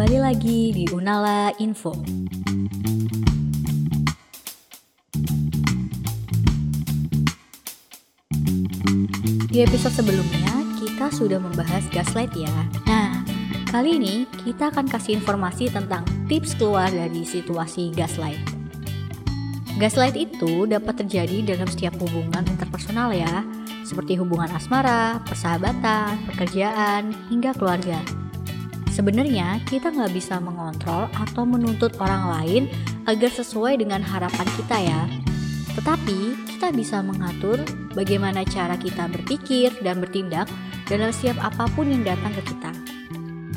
kembali lagi di Unala Info. Di episode sebelumnya, kita sudah membahas gaslight ya. Nah, kali ini kita akan kasih informasi tentang tips keluar dari situasi gaslight. Gaslight itu dapat terjadi dalam setiap hubungan interpersonal ya, seperti hubungan asmara, persahabatan, pekerjaan, hingga keluarga. Sebenarnya kita nggak bisa mengontrol atau menuntut orang lain agar sesuai dengan harapan kita ya. Tetapi kita bisa mengatur bagaimana cara kita berpikir dan bertindak dalam setiap apa pun yang datang ke kita.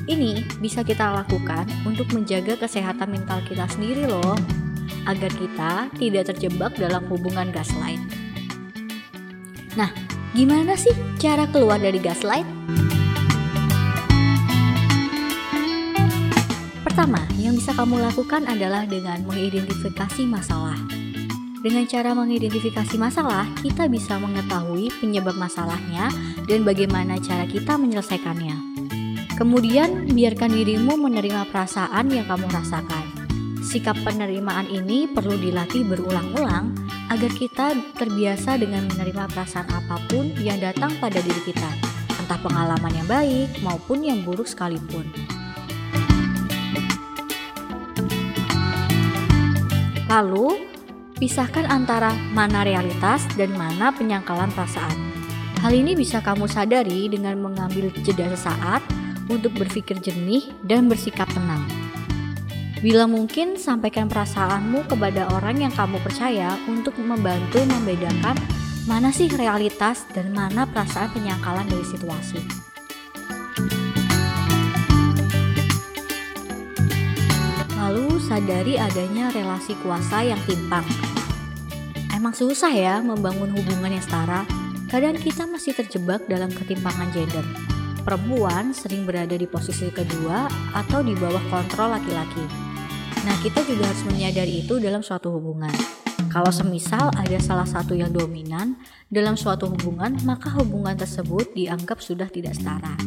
Ini bisa kita lakukan untuk menjaga kesehatan mental kita sendiri loh, agar kita tidak terjebak dalam hubungan gaslight. Nah, gimana sih cara keluar dari gaslight? Pertama, yang bisa kamu lakukan adalah dengan mengidentifikasi masalah. Dengan cara mengidentifikasi masalah, kita bisa mengetahui penyebab masalahnya dan bagaimana cara kita menyelesaikannya. Kemudian, biarkan dirimu menerima perasaan yang kamu rasakan. Sikap penerimaan ini perlu dilatih berulang-ulang agar kita terbiasa dengan menerima perasaan apa pun yang datang pada diri kita, entah pengalaman yang baik maupun yang buruk sekalipun. Lalu, Pisahkan antara mana realitas dan mana penyangkalan perasaan. Hal ini bisa kamu sadari dengan mengambil jeda sesaat untuk berpikir jernih dan bersikap tenang. Bila mungkin, sampaikan perasaanmu kepada orang yang kamu percaya untuk membantu membedakan mana sih realitas dan mana perasaan penyangkalan dari situasi. Lalu sadari adanya relasi kuasa yang timpang Emang susah ya membangun hubungan yang setara. Kadang kita masih terjebak dalam ketimpangan gender. Perempuan sering berada di posisi kedua atau di bawah kontrol laki-laki. Nah, kita juga harus menyadari itu dalam suatu hubungan. Kalau semisal ada salah satu yang dominan dalam suatu hubungan, maka hubungan tersebut dianggap sudah tidak setara.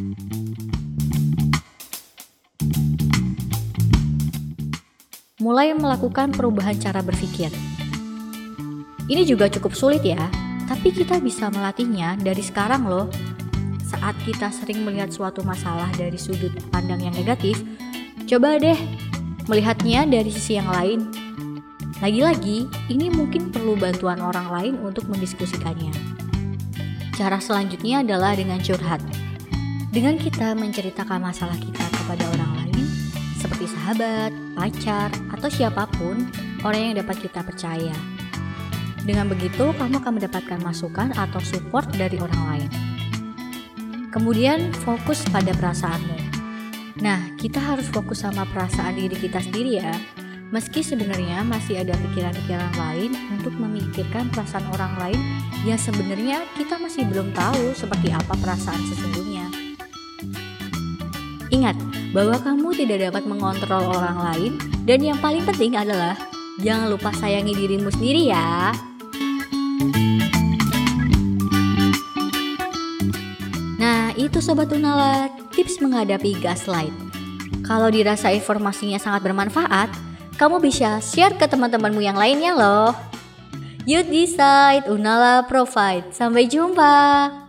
Mulai melakukan perubahan cara berpikir. Ini juga cukup sulit ya, tapi kita bisa melatihnya dari sekarang loh. Saat kita sering melihat suatu masalah dari sudut pandang yang negatif, coba deh melihatnya dari sisi yang lain. Lagi-lagi, ini mungkin perlu bantuan orang lain untuk mendiskusikannya. Cara selanjutnya adalah dengan curhat. Dengan kita menceritakan masalah kita kepada orang lain, seperti sahabat, pacar, atau siapa pun orang yang dapat kita percaya. Dengan begitu, kamu akan mendapatkan masukan atau support dari orang lain. Kemudian, fokus pada perasaanmu. Nah, kita harus fokus sama perasaan diri kita sendiri ya. Meski sebenarnya masih ada pikiran-pikiran lain untuk memikirkan perasaan orang lain yang sebenarnya kita masih belum tahu seperti apa perasaan sesungguhnya. Ingat bahwa kamu tidak dapat mengontrol orang lain dan yang paling penting adalah jangan lupa sayangi dirimu sendiri ya. Nah, itu Sobat Unala, tips menghadapi gaslight. Kalau dirasa informasinya sangat bermanfaat, kamu bisa share ke teman-temanmu yang lainnya loh. You decide, Unala provide. Sampai jumpa.